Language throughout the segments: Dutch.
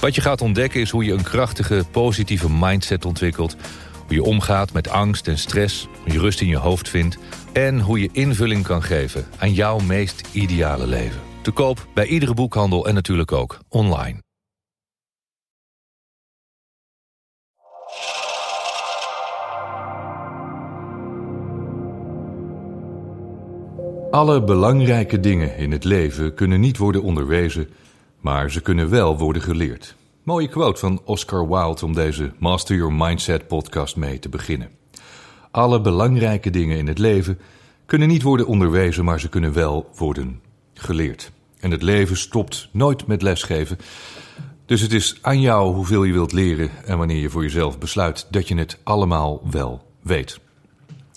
Wat je gaat ontdekken is hoe je een krachtige, positieve mindset ontwikkelt. Hoe je omgaat met angst en stress, hoe je rust in je hoofd vindt... en hoe je invulling kan geven aan jouw meest ideale leven. Te koop bij iedere boekhandel en natuurlijk ook online. Alle belangrijke dingen in het leven kunnen niet worden onderwezen, maar ze kunnen wel worden geleerd. Mooie quote van Oscar Wilde om deze Master Your Mindset podcast mee te beginnen. Alle belangrijke dingen in het leven kunnen niet worden onderwezen, maar ze kunnen wel worden geleerd. En het leven stopt nooit met lesgeven. Dus het is aan jou hoeveel je wilt leren en wanneer je voor jezelf besluit dat je het allemaal wel weet.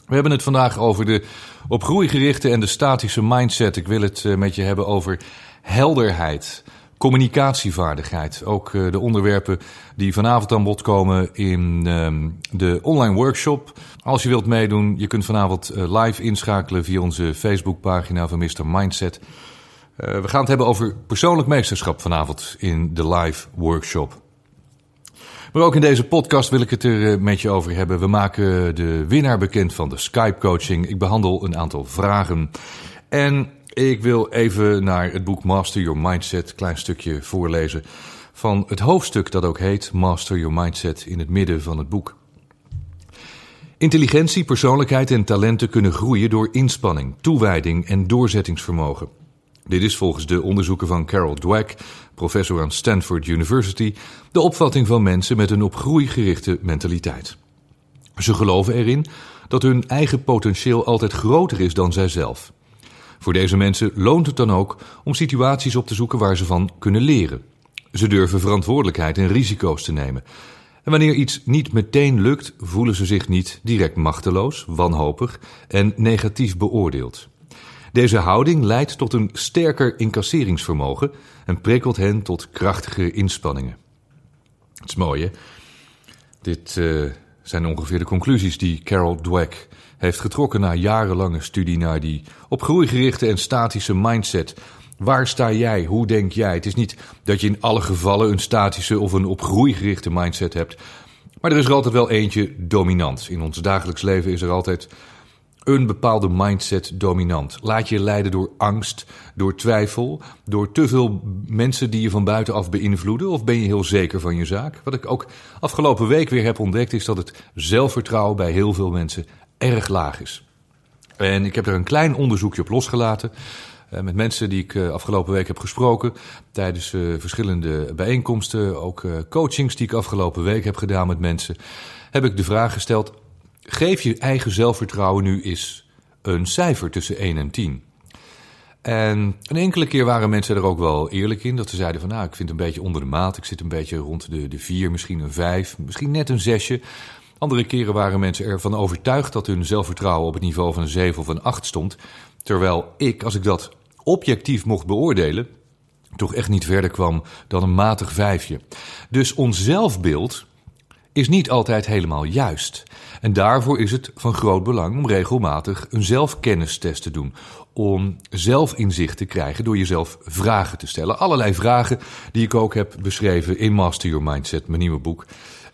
We hebben het vandaag over de op groei gerichte en de statische mindset. Ik wil het eh, met je hebben over helderheid, communicatievaardigheid. Ook eh, de onderwerpen die vanavond aan bod komen in ehm, de online workshop. Als je wilt meedoen, je kunt vanavond eh, live inschakelen via onze Facebookpagina van Mr. Mindset. we gaan het hebben over persoonlijk meesterschap vanavond in de live workshop. Maar ook in deze podcast wil ik het er eh, met je over hebben. We maken de winnaar bekend van de Skype coaching. Ik behandel een aantal vragen. En ik wil even naar het boek Master Your Mindset, klein stukje voorlezen. Van het hoofdstuk dat ook heet Master Your Mindset in het midden van het boek. Intelligentie, persoonlijkheid en talenten kunnen groeien door inspanning, toewijding en doorzettingsvermogen. Dit is volgens de onderzoeken van Carol Dweck, professor aan Stanford University, de opvatting van mensen met een op groei gerichte mentaliteit. Ze geloven erin dat hun eigen potentieel altijd groter is dan zijzelf. Voor deze mensen loont het dan ook om situaties op te zoeken waar ze van kunnen leren. Ze durven verantwoordelijkheid en risico's te nemen. En wanneer iets niet meteen lukt, voelen ze zich niet direct machteloos, wanhopig en negatief beoordeeld. Deze houding leidt tot een sterker incasseringsvermogen en prikkelt hen tot krachtige inspanningen. Het is mooi, hè? Dit uh, zijn ongeveer de conclusies die Carol Dweck heeft getrokken na jarenlange studie naar die op gerichte en statische mindset. Waar sta jij? Hoe denk jij? Het is niet dat je in alle gevallen een statische of een op gerichte mindset hebt. Maar er is er altijd wel eentje dominant. In ons dagelijks leven is er altijd een bepaalde mindset dominant. Laat je leiden door angst, door twijfel, door te veel mensen die je van buitenaf beïnvloeden? Of ben je heel zeker van je zaak? Wat ik ook afgelopen week weer heb ontdekt, is dat het zelfvertrouwen bij heel veel mensen erg laag is. En ik heb er een klein onderzoekje op losgelaten. Eh, met mensen die ik eh, afgelopen week heb gesproken. Tijdens eh, verschillende bijeenkomsten. Ook coachings die ik afgelopen week heb gedaan met mensen. Heb ik de vraag gesteld Geef je eigen zelfvertrouwen nu eens een cijfer tussen 1 en 10. En een enkele keer waren mensen er ook wel eerlijk in. Dat ze zeiden van nou, ik vind het een beetje onder de maat. Ik zit een beetje rond de, de 4, misschien een 5, misschien net een 6. Andere keren waren mensen ervan overtuigd dat hun zelfvertrouwen op het niveau van een 7 of een 8 stond. Terwijl ik, als ik dat objectief mocht beoordelen, toch echt niet verder kwam dan een matig vijfje. Dus ons zelfbeeld is niet altijd helemaal juist. En daarvoor is het van groot belang om regelmatig een zelfkennistest te doen. Om zelfinzicht te krijgen door jezelf vragen te stellen. Allerlei vragen die ik ook heb beschreven in Master Your Mindset, mijn nieuwe boek.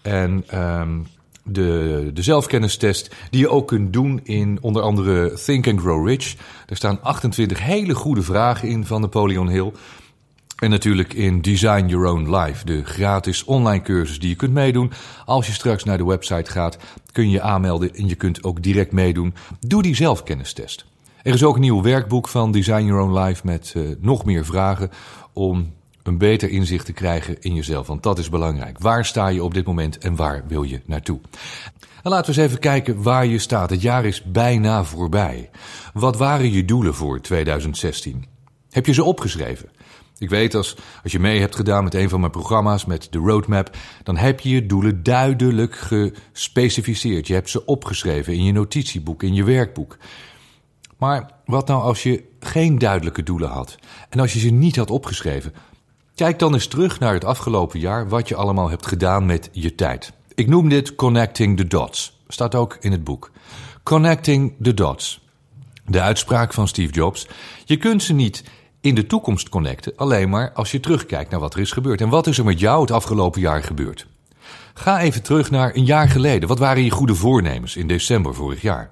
En um, de, de zelfkennistest die je ook kunt doen in onder andere Think and Grow Rich. Er staan 28 hele goede vragen in van Napoleon Hill. En natuurlijk in Design Your Own Life, de gratis online cursus die je kunt meedoen. Als je straks naar de website gaat, kun je je aanmelden en je kunt ook direct meedoen. Doe die zelfkennistest. Er is ook een nieuw werkboek van Design Your Own Life met uh, nog meer vragen om een beter inzicht te krijgen in jezelf. Want dat is belangrijk. Waar sta je op dit moment en waar wil je naartoe? En laten we eens even kijken waar je staat. Het jaar is bijna voorbij. Wat waren je doelen voor 2016? Heb je ze opgeschreven? Ik weet als, als je mee hebt gedaan met een van mijn programma's, met de roadmap, dan heb je je doelen duidelijk gespecificeerd. Je hebt ze opgeschreven in je notitieboek, in je werkboek. Maar wat nou als je geen duidelijke doelen had en als je ze niet had opgeschreven? Kijk dan eens terug naar het afgelopen jaar wat je allemaal hebt gedaan met je tijd. Ik noem dit Connecting the Dots. Staat ook in het boek. Connecting the Dots. De uitspraak van Steve Jobs. Je kunt ze niet in de toekomst connecten, alleen maar als je terugkijkt naar wat er is gebeurd. En wat is er met jou het afgelopen jaar gebeurd? Ga even terug naar een jaar geleden. Wat waren je goede voornemens in december vorig jaar?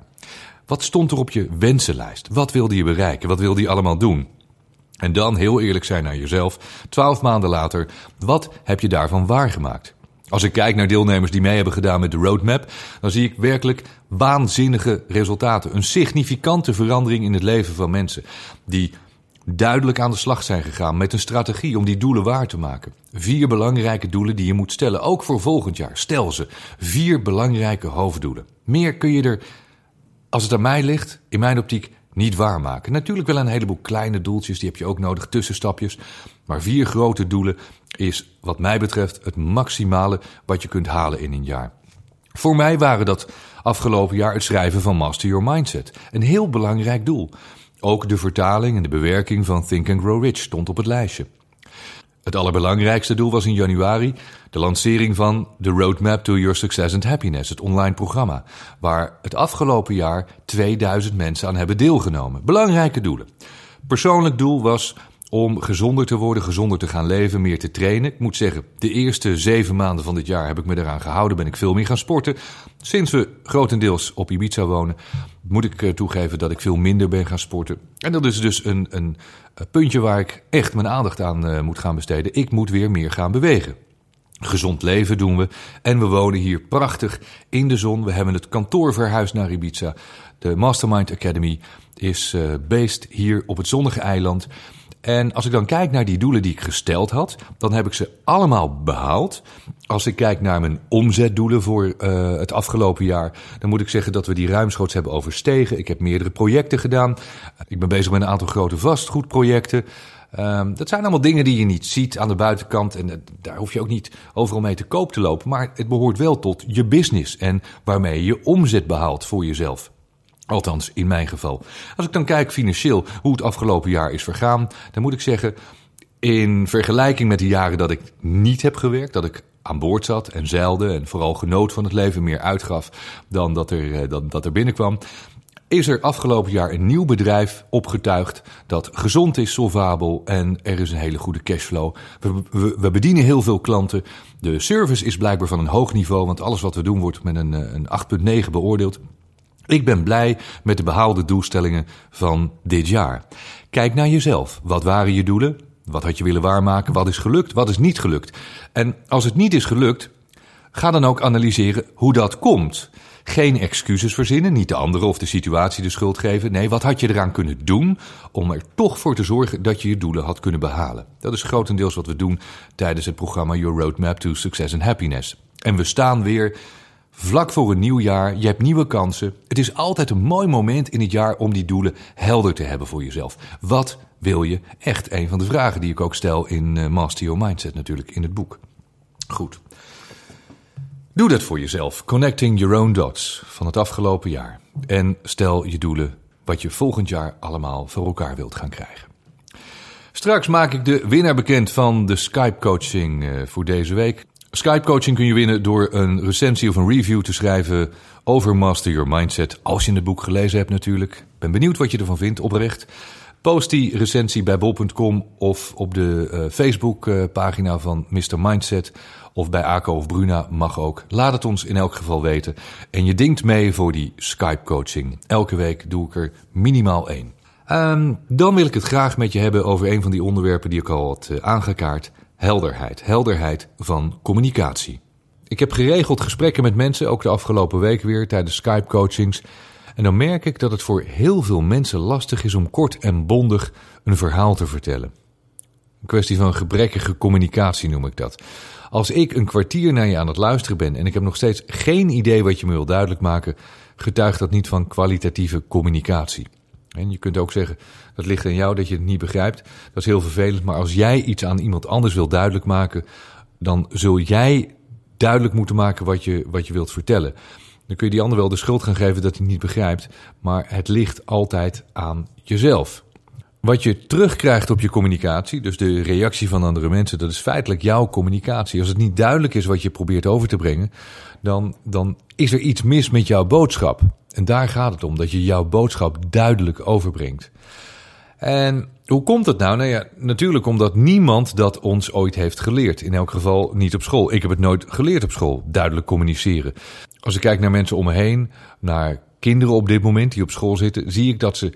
Wat stond er op je wensenlijst? Wat wilde je bereiken? Wat wilde je allemaal doen? En dan heel eerlijk zijn naar jezelf. Twaalf maanden later, wat heb je daarvan waargemaakt? Als ik kijk naar deelnemers die mee hebben gedaan met de roadmap, dan zie ik werkelijk waanzinnige resultaten. Een significante verandering in het leven van mensen die duidelijk aan de slag zijn gegaan met een strategie om die doelen waar te maken. Vier belangrijke doelen die je moet stellen, ook voor volgend jaar. Stel ze. Vier belangrijke hoofddoelen. Meer kun je er, als het aan mij ligt, in mijn optiek niet waarmaken. Natuurlijk wel een heleboel kleine doeltjes, die heb je ook nodig, tussenstapjes. Maar vier grote doelen is, wat mij betreft, het maximale wat je kunt halen in een jaar. Voor mij waren dat afgelopen jaar het schrijven van Master Your Mindset. Een heel belangrijk doel. Ook de vertaling en de bewerking van Think and Grow Rich stond op het lijstje. Het allerbelangrijkste doel was in januari de lancering van The Roadmap to Your Success and Happiness, het online programma, waar het afgelopen jaar 2000 mensen aan hebben deelgenomen. Belangrijke doelen. Persoonlijk doel was om gezonder te worden, gezonder te gaan leven, meer te trainen. Ik moet zeggen, de eerste zeven maanden van dit jaar heb ik me eraan gehouden, ben ik veel meer gaan sporten. Sinds we grotendeels op Ibiza wonen, moet ik eh, toegeven dat ik veel minder ben gaan sporten. En dat is dus een, een, puntje waar ik echt mijn aandacht aan uh, moet gaan besteden. Ik moet weer meer gaan bewegen. Gezond leven doen we. En we wonen hier prachtig in de zon. We hebben het kantoor verhuisd naar Ibiza. De Mastermind Academy is uh, based hier op het zonnige eiland. En als ik dan kijk naar die doelen die ik gesteld had, dan heb ik ze allemaal behaald. Als ik kijk naar mijn omzetdoelen voor uh, het afgelopen jaar, dan moet ik zeggen dat we die ruimschoots hebben overstegen. Ik heb meerdere projecten gedaan. Ik ben bezig met een aantal grote vastgoedprojecten. Um, dat zijn allemaal dingen die je niet ziet aan de buitenkant. En daar hoef je ook niet overal mee te koop te lopen. Maar het behoort wel tot je business en waarmee je omzet behaalt voor jezelf. Althans, in mijn geval. Als ik dan kijk financieel hoe het afgelopen jaar is vergaan, dan moet ik zeggen, in vergelijking met de jaren dat ik niet heb gewerkt, dat ik aan boord zat en zeilde en vooral genoot van het leven, meer uitgaf dan dat er, eh, dan, dat er binnenkwam, is er afgelopen jaar een nieuw bedrijf opgetuigd dat gezond is, solvabel en er is een hele goede cashflow. We, we, we, bedienen heel veel klanten. De service is blijkbaar van een hoog niveau, want alles wat we doen wordt met een, eh, een 8,9 beoordeeld. Ik ben blij met de behaalde doelstellingen van dit jaar. Kijk naar jezelf. Wat waren je doelen? Wat had je willen waarmaken? Wat is gelukt? Wat is niet gelukt? En als het niet is gelukt, ga dan ook analyseren hoe dat komt. Geen excuses verzinnen, niet de andere of de situatie de schuld geven. Nee, wat had je eraan kunnen doen om er toch voor te zorgen dat je je doelen had kunnen behalen? Dat is grotendeels wat we doen tijdens het programma Your Roadmap to Success and Happiness. En we staan weer vlak voor een nieuw jaar. Je hebt nieuwe kansen. Het is altijd een mooi moment in het jaar om die doelen helder te hebben voor jezelf. Wat wil je echt? Een van de vragen die ik ook stel in eh, Master Your Mindset natuurlijk in het boek. Goed. Doe dat voor jezelf. Connecting your own dots van het afgelopen jaar. En stel je doelen wat je volgend jaar allemaal voor elkaar wilt gaan krijgen. Straks maak ik de winnaar bekend van de Skype coaching eh, voor deze week. Skype coaching kun je winnen door een recensie of een review te schrijven over Master Your Mindset. Als je het boek gelezen hebt natuurlijk. Ben benieuwd wat je ervan vindt, oprecht. Post die recensie bij bol.com of op de uh, Facebook uh, pagina van Mr. Mindset. Of bij Ako of Bruna mag ook. Laat het ons in elk geval weten. En je dingt mee voor die Skype coaching. Elke week doe ik er minimaal één. Um, dan wil ik het graag met je hebben over een van die onderwerpen die ik al had uh, aangekaart helderheid. Helderheid van communicatie. Ik heb geregeld gesprekken met mensen, ook de afgelopen week weer tijdens Skype-coachings. En dan merk ik dat het voor heel veel mensen lastig is om kort en bondig een verhaal te vertellen. Een kwestie van gebrekkige communicatie noem ik dat. Als ik een kwartier naar je aan het luisteren ben en ik heb nog steeds geen idee wat je me wil duidelijk maken, getuigt dat niet van kwalitatieve communicatie. En je kunt ook zeggen, dat ligt aan jou dat je het niet begrijpt. Dat is heel vervelend, maar als jij iets aan iemand anders wil duidelijk maken, dan zul jij duidelijk moeten maken wat je, wat je wilt vertellen. Dan kun je die ander wel de schuld gaan geven dat hij niet begrijpt, maar het ligt altijd aan jezelf. Wat je terugkrijgt op je communicatie, dus de reactie van andere mensen, dat is feitelijk jouw communicatie. Als het niet duidelijk is wat je probeert over te brengen, dan, dan is er iets mis met jouw boodschap. En daar gaat het om, dat je jouw boodschap duidelijk overbrengt. En hoe komt het nou? Nou ja, natuurlijk omdat niemand dat ons ooit heeft geleerd. In elk geval niet op school. Ik heb het nooit geleerd op school, duidelijk communiceren. Als ik kijk naar mensen om me heen, naar kinderen op dit moment die op school zitten, zie ik dat ze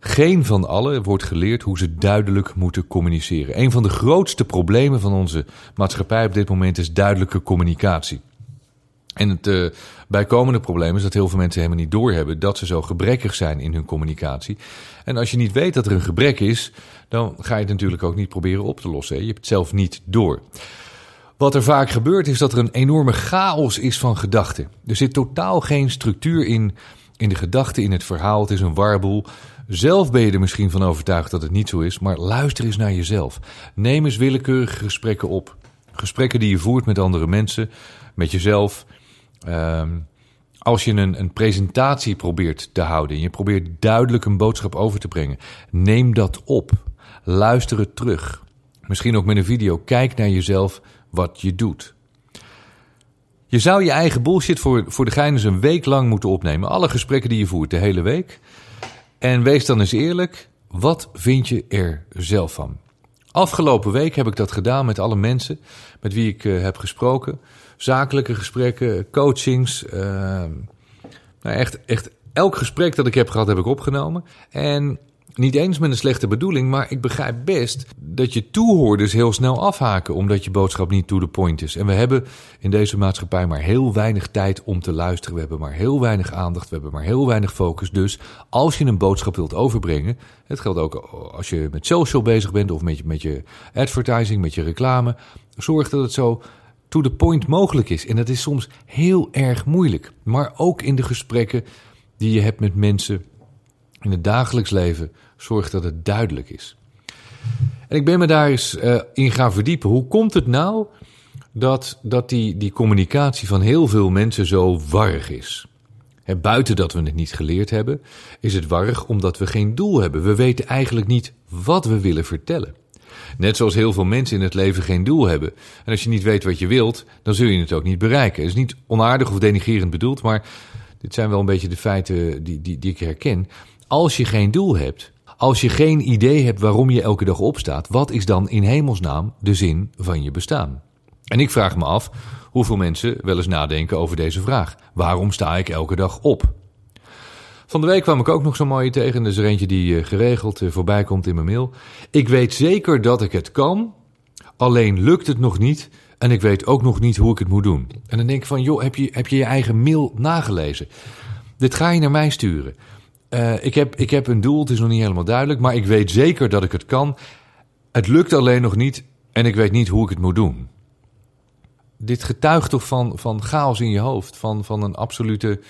geen van allen wordt geleerd hoe ze duidelijk moeten communiceren. Een van de grootste problemen van onze maatschappij op dit moment is duidelijke communicatie. En het uh, bijkomende probleem is dat heel veel mensen helemaal niet doorhebben dat ze zo gebrekkig zijn in hun communicatie. En als je niet weet dat er een gebrek is, dan ga je het natuurlijk ook niet proberen op te lossen. Je hebt het zelf niet door. Wat er vaak gebeurt is dat er een enorme chaos is van gedachten. Er zit totaal geen structuur in, in de gedachten, in het verhaal. Het is een warboel. Zelf ben je er misschien van overtuigd dat het niet zo is, maar luister eens naar jezelf. Neem eens willekeurige gesprekken op. Gesprekken die je voert met andere mensen, met jezelf. Um, als je een, een presentatie probeert te houden en je probeert duidelijk een boodschap over te brengen, neem dat op. Luister het terug. Misschien ook met een video. Kijk naar jezelf wat je doet. Je zou je eigen bullshit voor, voor de gein eens een week lang moeten opnemen. Alle gesprekken die je voert, de hele week. En wees dan eens eerlijk, wat vind je er zelf van? Afgelopen week heb ik dat gedaan met alle mensen met wie ik uh, heb gesproken. Zakelijke gesprekken, coachings. Uh, nou echt, echt elk gesprek dat ik heb gehad, heb ik opgenomen. En niet eens met een slechte bedoeling, maar ik begrijp best dat je toehoorders heel snel afhaken omdat je boodschap niet to the point is. En we hebben in deze maatschappij maar heel weinig tijd om te luisteren. We hebben maar heel weinig aandacht, we hebben maar heel weinig focus. Dus als je een boodschap wilt overbrengen, het geldt ook als je met social bezig bent of met je, met je advertising, met je reclame, zorg dat het zo to the point mogelijk is. En dat is soms heel erg moeilijk. Maar ook in de gesprekken die je hebt met mensen in het dagelijks leven zorg dat het duidelijk is. En ik ben me daar eens uh, in gaan verdiepen. Hoe komt het nou dat, dat die, die communicatie van heel veel mensen zo warrig is? Buiten dat we het niet geleerd hebben, is het warrig omdat we geen doel hebben. We weten eigenlijk niet wat we willen vertellen. Net zoals heel veel mensen in het leven geen doel hebben. En als je niet weet wat je wilt, dan zul je het ook niet bereiken. Het is niet onaardig of denigerend bedoeld, maar dit zijn wel een beetje de feiten die, die, die ik herken. Als je geen doel hebt, als je geen idee hebt waarom je elke dag opstaat, wat is dan in hemelsnaam de zin van je bestaan? En ik vraag me af hoeveel mensen wel eens nadenken over deze vraag. Waarom sta ik elke dag op? Van de week kwam ik ook nog zo'n mooie tegen. Is er eentje die eh, geregeld eh, voorbij komt in mijn mail. Ik weet zeker dat ik het kan, alleen lukt het nog niet. En ik weet ook nog niet hoe ik het moet doen. En dan denk ik van, joh, heb je heb je, je eigen mail nagelezen? Dit ga je naar mij sturen. Uh, ik, heb, ik heb een doel, het is nog niet helemaal duidelijk, maar ik weet zeker dat ik het kan. Het lukt alleen nog niet en ik weet niet hoe ik het moet doen. Dit getuigt toch van, van chaos in je hoofd, van, van, een absolute,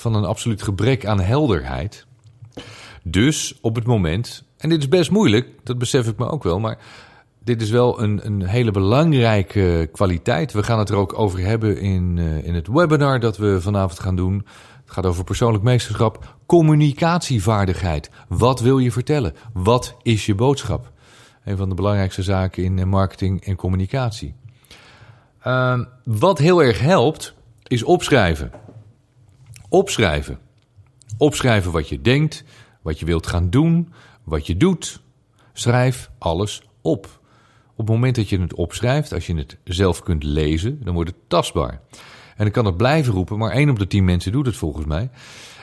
van een absoluut gebrek aan helderheid. Dus op het moment, en dit is best moeilijk, dat besef ik me ook wel, maar dit is wel een, een hele belangrijke kwaliteit. We gaan het er ook over hebben in, uh, in het webinar dat we vanavond gaan doen. Het gaat over persoonlijk meesterschap, communicatievaardigheid. Wat wil je vertellen? Wat is je boodschap? Een van de belangrijkste zaken in marketing en communicatie. Uh, wat heel erg helpt, is opschrijven. Opschrijven. Opschrijven wat je denkt, wat je wilt gaan doen, wat je doet. Schrijf alles op. Op het moment dat je het opschrijft, als je het zelf kunt lezen, dan wordt het tastbaar. En ik kan het blijven roepen, maar één op de tien mensen doet het volgens mij.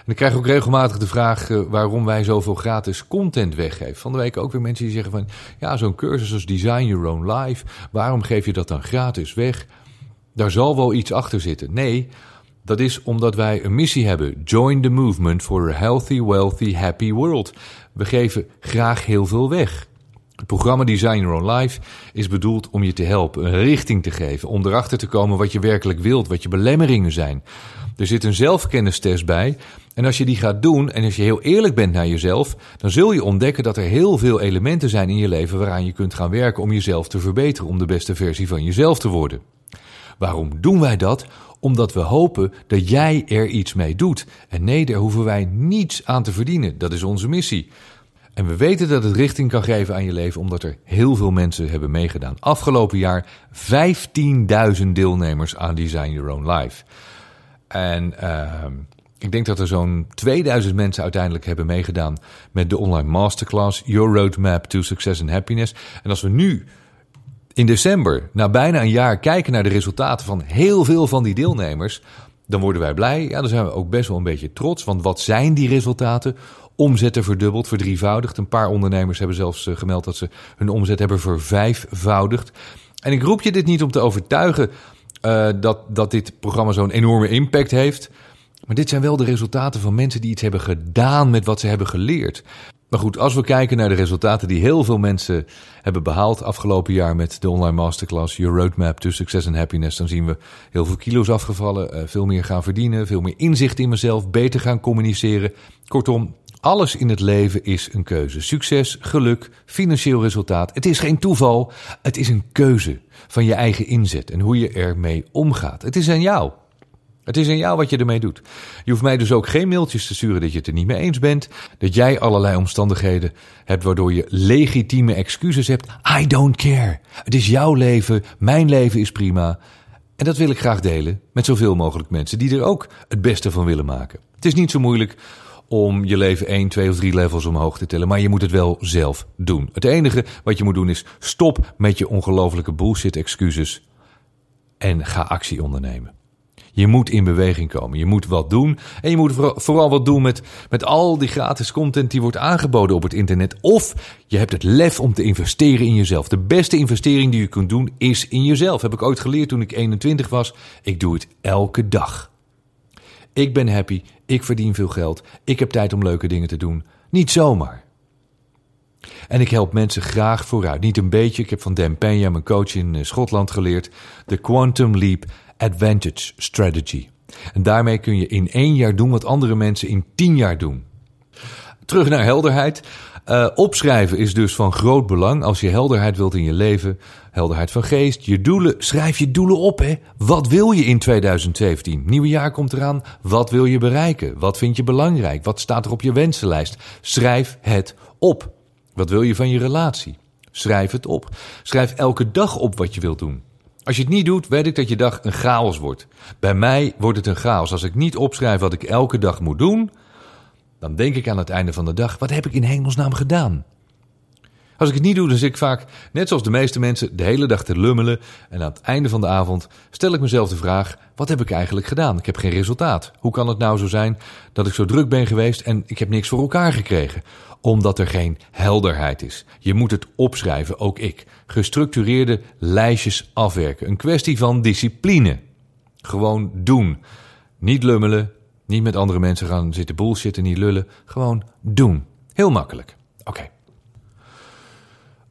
En ik krijg ook regelmatig de vraag uh, waarom wij zoveel gratis content weggeven. Van de week ook weer mensen die zeggen van... ja, zo'n cursus als Design Your Own Life... waarom geef je dat dan gratis weg? Daar zal wel iets achter zitten. Nee, dat is omdat wij een missie hebben. Join the movement for a healthy, wealthy, happy world. We geven graag heel veel weg. Het programma Design Your Own Life is bedoeld om je te helpen, een richting te geven, om erachter te komen wat je werkelijk wilt, wat je belemmeringen zijn. Er zit een zelfkennistest bij. En als je die gaat doen en als je heel eerlijk bent naar jezelf, dan zul je ontdekken dat er heel veel elementen zijn in je leven waaraan je kunt gaan werken om jezelf te verbeteren, om de beste versie van jezelf te worden. Waarom doen wij dat? Omdat we hopen dat jij er iets mee doet. En nee, daar hoeven wij niets aan te verdienen. Dat is onze missie. En we weten dat het richting kan geven aan je leven, omdat er heel veel mensen hebben meegedaan. Afgelopen jaar 15.000 deelnemers aan Design Your Own Life. En uh, ik denk dat er zo'n 2000 mensen uiteindelijk hebben meegedaan met de online masterclass Your Roadmap to Success and Happiness. En als we nu in december, na bijna een jaar, kijken naar de resultaten van heel veel van die deelnemers, dan worden wij blij. Ja, dan zijn we ook best wel een beetje trots. Want wat zijn die resultaten? Omzetten verdubbeld, verdrievoudigd. Een paar ondernemers hebben zelfs eh, gemeld dat ze hun omzet hebben vervijfvoudigd. En ik roep je dit niet om te overtuigen uh, dat, dat dit programma zo'n enorme impact heeft. Maar dit zijn wel de resultaten van mensen die iets hebben gedaan met wat ze hebben geleerd. Maar goed, als we kijken naar de resultaten die heel veel mensen hebben behaald afgelopen jaar met de online masterclass Your Roadmap to Success and Happiness, dan zien we heel veel kilo's afgevallen, eh, veel meer gaan verdienen, veel meer inzicht in mezelf, beter gaan communiceren. Kortom, alles in het leven is een keuze. Succes, geluk, financieel resultaat. Het is geen toeval, het is een keuze van je eigen inzet en hoe je ermee omgaat. Het is aan jou. Het is aan jou wat je ermee doet. Je hoeft mij dus ook geen mailtjes te sturen dat je het er niet mee eens bent. Dat jij allerlei omstandigheden hebt waardoor je legitieme excuses hebt. I don't care. Het is jouw leven. Mijn leven is prima. En dat wil ik graag delen met zoveel mogelijk mensen die er ook het beste van willen maken. Het is niet zo moeilijk om je leven 1, 2 of 3 levels omhoog te tillen, maar je moet het wel zelf doen. Het enige wat je moet doen is stop met je ongelofelijke bullshit excuses en ga actie ondernemen. Je moet in beweging komen. Je moet wat doen. En je moet vooral wat doen met, met al die gratis content die wordt aangeboden op het internet. Of je hebt het lef om te investeren in jezelf. De beste investering die je kunt doen is in jezelf. Heb ik ooit geleerd toen ik 21 was. Ik doe het elke dag. Ik ben happy. Ik verdien veel geld. Ik heb tijd om leuke dingen te doen. Niet zomaar. En ik help mensen graag vooruit. Niet een beetje. Ik heb van Dan Pena, mijn coach in eh, Schotland, geleerd. De Quantum Leap Advantage Strategy. En daarmee kun je in één jaar doen wat andere mensen in tien jaar doen. Terug naar helderheid. Uh, opschrijven is dus van groot belang als je helderheid wilt in je leven. Helderheid van geest, je doelen. Schrijf je doelen op, hè. Wat wil je in 2017? Nieuwe jaar komt eraan. Wat wil je bereiken? Wat vind je belangrijk? Wat staat er op je wensenlijst? Schrijf het op. Wat wil je van je relatie? Schrijf het op. Schrijf elke dag op wat je wilt doen. Als je het niet doet, weet ik dat je dag een chaos wordt. Bij mij wordt het een chaos. Als ik niet opschrijf wat ik elke dag moet doen, dan denk ik aan het einde van de dag: wat heb ik in hemelsnaam gedaan? Als ik het niet doe, dan zit ik vaak, net zoals de meeste mensen, de hele dag te lummelen. En aan het einde van de avond stel ik mezelf de vraag: wat heb ik eigenlijk gedaan? Ik heb geen resultaat. Hoe kan het nou zo zijn dat ik zo druk ben geweest en ik heb niks voor elkaar gekregen? Omdat er geen helderheid is. Je moet het opschrijven, ook ik. Gestructureerde lijstjes afwerken. Een kwestie van discipline. Gewoon doen. Niet lummelen, niet met andere mensen gaan zitten bullshitten, niet lullen. Gewoon doen. Heel makkelijk. Oké.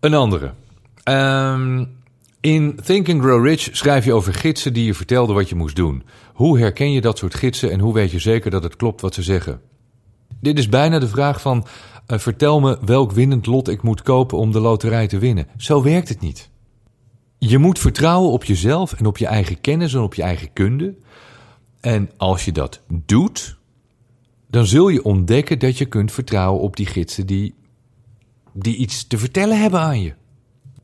Een andere. Um, in Think and Grow Rich schrijf je over gidsen die je vertelden wat je moest doen. Hoe herken je dat soort gidsen en hoe weet je zeker dat het klopt wat ze zeggen? Dit is bijna de vraag van: uh, vertel me welk winnend lot ik moet kopen om de loterij te winnen. Zo werkt het niet. Je moet vertrouwen op jezelf en op je eigen kennis en op je eigen kunde. En als je dat doet, dan zul je ontdekken dat je kunt vertrouwen op die gidsen die, die iets te vertellen hebben aan je.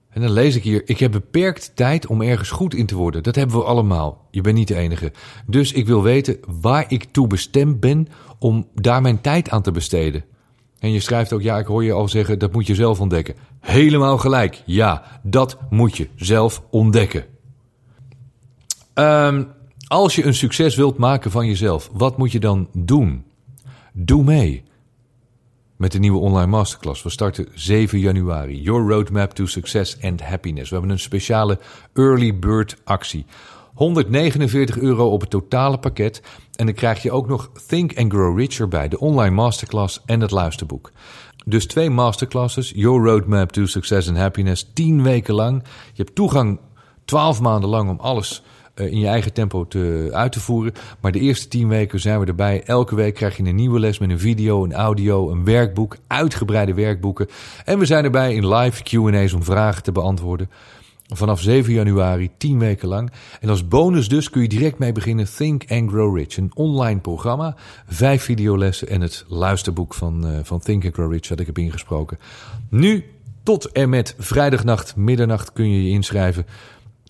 En dan lees ik hier: Ik heb beperkt tijd om ergens goed in te worden. Dat hebben we allemaal. Je bent niet de enige. Dus ik wil weten waar ik toe bestemd ben om daar mijn tijd aan te besteden. En je schrijft ook: Ja, ik hoor je al zeggen, dat moet je zelf ontdekken. Helemaal gelijk. Ja, dat moet je zelf ontdekken. Um, als je een succes wilt maken van jezelf, wat moet je dan doen? Doe mee met de nieuwe online masterclass. We starten 7 januari. Your Roadmap to Success and Happiness. We hebben een speciale early bird actie. 149 euro op het totale pakket. En dan krijg je ook nog Think and Grow Richer bij, de online masterclass en het luisterboek. Dus twee masterclasses, Your Roadmap to Success and Happiness, 10 weken lang. Je hebt toegang 12 maanden lang om alles in je eigen tempo te, uit te voeren. Maar de eerste tien weken zijn we erbij. Elke week krijg je een nieuwe les met een video, een audio, een werkboek, uitgebreide werkboeken. En we zijn erbij in live Q&A's om vragen te beantwoorden. Vanaf 7 januari, 10 weken lang. En als bonus dus kun je direct mee beginnen Think and Grow Rich. Een online programma, vijf videolessen en het luisterboek van, uh, van Think and Grow Rich dat ik heb ingesproken. Nu tot en met vrijdagnacht, middernacht kun je je inschrijven.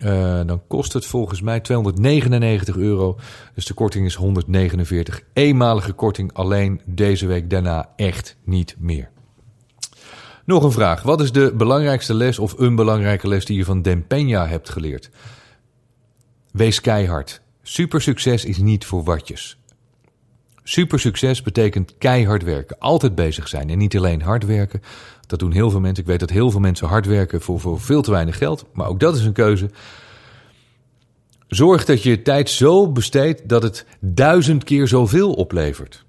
Uh, dan kost het volgens mij 299 euro. Dus de korting is 149. Eenmalige korting alleen deze week daarna echt niet meer. Nog een vraag. Wat is de belangrijkste les of een belangrijke les die je van Den Peña hebt geleerd? Wees keihard. Supersucces is niet voor watjes. Supersucces betekent keihard werken. Altijd bezig zijn. En niet alleen hard werken. Dat doen heel veel mensen. Ik weet dat heel veel mensen hard werken voor, voor veel te weinig geld. Maar ook dat is een keuze. Zorg dat je je tijd zo besteedt dat het duizend keer zoveel oplevert.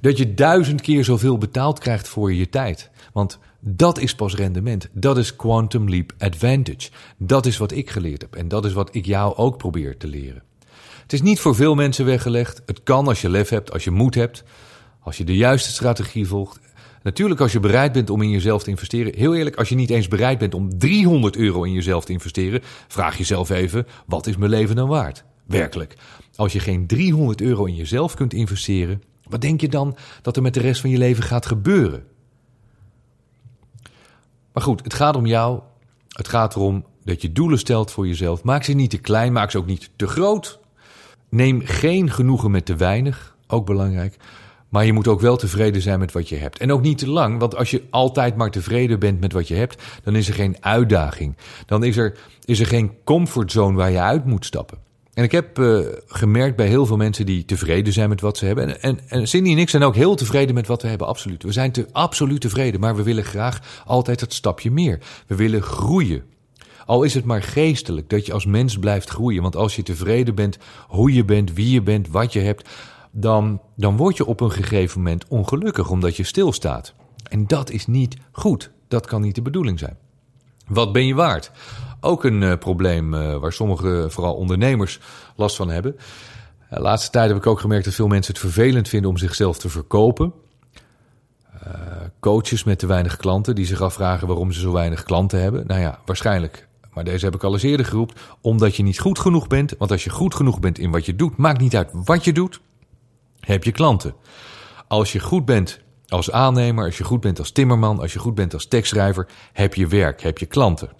Dat je duizend keer zoveel betaald krijgt voor je tijd. Want dat is pas rendement. Dat is quantum leap advantage. Dat is wat ik geleerd heb. En dat is wat ik jou ook probeer te leren. Het is niet voor veel mensen weggelegd. Het kan als je lef hebt, als je moed hebt, als je de juiste strategie volgt. Natuurlijk als je bereid bent om in jezelf te investeren. Heel eerlijk, als je niet eens bereid bent om 300 euro in jezelf te investeren, vraag jezelf even, wat is mijn leven dan waard? Werkelijk. Als je geen 300 euro in jezelf kunt investeren, wat denk je dan dat er met de rest van je leven gaat gebeuren? Maar goed, het gaat om jou. Het gaat erom dat je doelen stelt voor jezelf. Maak ze niet te klein, maak ze ook niet te groot. Neem geen genoegen met te weinig, ook belangrijk. Maar je moet ook wel tevreden zijn met wat je hebt. En ook niet te lang, want als je altijd maar tevreden bent met wat je hebt, dan is er geen uitdaging. Dan is er, is er geen comfortzone waar je uit moet stappen. En ik heb uh, gemerkt bij heel veel mensen die tevreden zijn met wat ze hebben. En, en, en Cindy en ik zijn ook heel tevreden met wat we hebben, absoluut. We zijn te, absoluut tevreden, maar we willen graag altijd het stapje meer. We willen groeien. Al is het maar geestelijk dat je als mens blijft groeien. Want als je tevreden bent hoe je bent, wie je bent, wat je hebt, dan, dan word je op een gegeven moment ongelukkig omdat je stilstaat. En dat is niet goed. Dat kan niet de bedoeling zijn. Wat ben je waard? Ook een uh, probleem uh, waar sommige, vooral ondernemers, last van hebben. De laatste tijd heb ik ook gemerkt dat veel mensen het vervelend vinden om zichzelf te verkopen. Uh, coaches met te weinig klanten die zich afvragen waarom ze zo weinig klanten hebben. Nou ja, waarschijnlijk. Maar deze heb ik al eens eerder geroepen. Omdat je niet goed genoeg bent. Want als je goed genoeg bent in wat je doet, maakt niet uit wat je doet, heb je klanten. Als je goed bent als aannemer, als je goed bent als timmerman, als je goed bent als tekstschrijver, heb je werk, heb je klanten.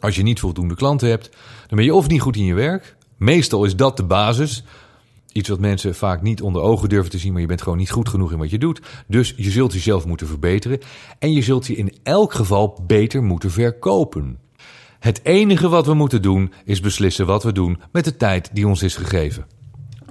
Als je niet voldoende klanten hebt, dan ben je of niet goed in je werk. Meestal is dat de basis. Iets wat mensen vaak niet onder ogen durven te zien, maar je bent gewoon niet goed genoeg in wat je doet. Dus je zult jezelf moeten verbeteren. En je zult je in elk geval beter moeten verkopen. Het enige wat we moeten doen is beslissen wat we doen met de tijd die ons is gegeven.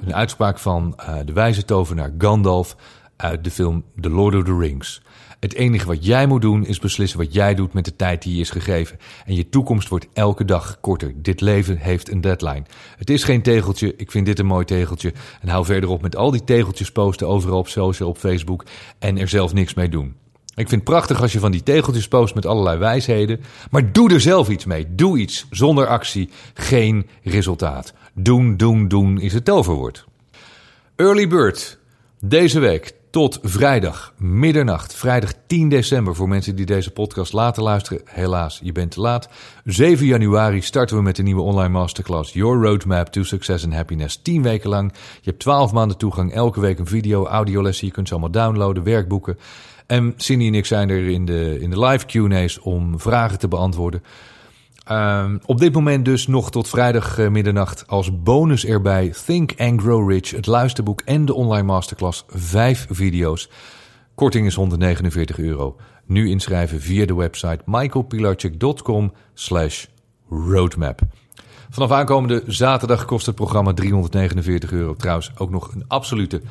Een uitspraak van uh, de wijze tovenaar Gandalf uit de film The Lord of the Rings. Het enige wat jij moet doen is beslissen wat jij doet met de tijd die je is gegeven. En je toekomst wordt elke dag korter. Dit leven heeft een deadline. Het is geen tegeltje. Ik vind dit een mooi tegeltje. En hou verder op met al die tegeltjes posten overal op social, op Facebook. En er zelf niks mee doen. Ik vind het prachtig als je van die tegeltjes post met allerlei wijsheden. Maar doe er zelf iets mee. Doe iets. Zonder actie geen resultaat. Doen, doen, doen is het toverwoord. Early Bird. Deze week tot vrijdag, middernacht, vrijdag 10 december voor mensen die deze podcast later luisteren. Helaas, je bent te laat. 7 januari starten we met de nieuwe online masterclass Your Roadmap to Success and Happiness. 10 weken lang. Je hebt 12 maanden toegang, elke week een video, audiolessen. Je kunt ze allemaal downloaden, werkboeken. En Cindy en ik zijn er in de, in de live Q&A's om vragen te beantwoorden. Um, op dit moment dus nog tot vrijdag uh, middernacht als bonus erbij Think and Grow Rich, het luisterboek en de online masterclass. Vijf video's. Korting is 149 euro. Nu inschrijven via de website michaelpilarchik.com slash roadmap. Vanaf aankomende zaterdag kost het programma 349 euro. Trouwens ook nog een absolute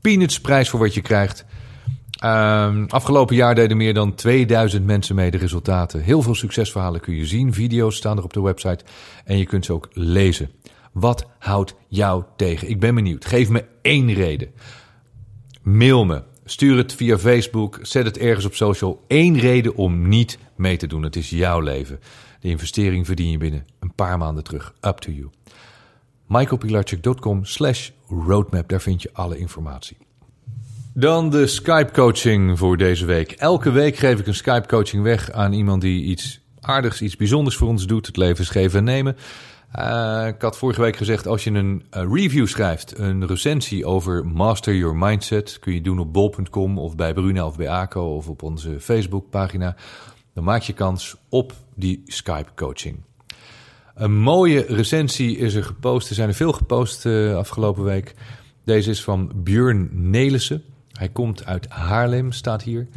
peanutsprijs voor wat je krijgt. Um, afgelopen jaar deden meer dan 2000 mensen mee de resultaten. Heel veel succesverhalen kun je zien. Video's staan er op de website. En je kunt ze ook lezen. Wat houdt jou tegen? Ik ben benieuwd. Geef me één reden. Mail me. Stuur het via Facebook. Zet het ergens op social. Eén reden om niet mee te doen. Het is jouw leven. De investering verdien je binnen een paar maanden terug. Up to you. michaelpilarchik.com slash roadmap, daar vind je alle informatie. Dan de Skype coaching voor deze week. Elke week geef ik een Skype coaching weg aan iemand die iets aardigs, iets bijzonders voor ons doet. Het leven is geven en nemen. Uh, ik had vorige week gezegd, als je een review schrijft, een recensie over Master Your Mindset, kun je doen op bol.com of bij Bruna of bij ACO of op onze Facebookpagina. Dan maak je kans op die Skype coaching. Een mooie recensie is er gepost. Er zijn er veel gepost uh, afgelopen week. Deze is van Björn Nelissen. Hij komt uit Haarlem, staat hier.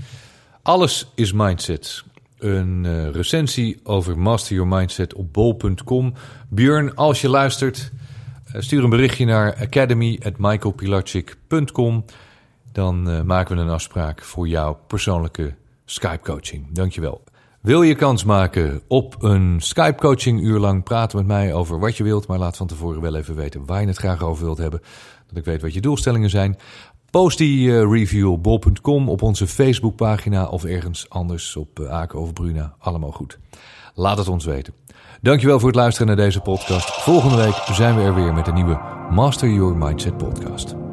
Alles is mindset. Een uh, recensie over Master Your Mindset op bol.com. Björn, als je luistert, uh, stuur een berichtje naar academy.michaelpilarchik.com. Dan uh, maken we een afspraak voor jouw persoonlijke Skype coaching. Dankjewel. Wil je kans maken op een Skype coaching uur lang praten met mij over wat je wilt, maar laat van tevoren wel even weten waar je het graag over wilt hebben, dat ik weet wat je doelstellingen zijn. Post die uh, review bol.com, op onze Facebookpagina of ergens anders op uh, Aken of Bruna. Allemaal goed. Laat het ons weten. Dankjewel voor het luisteren naar deze podcast. Volgende week zijn we er weer met een nieuwe Master Your Mindset podcast.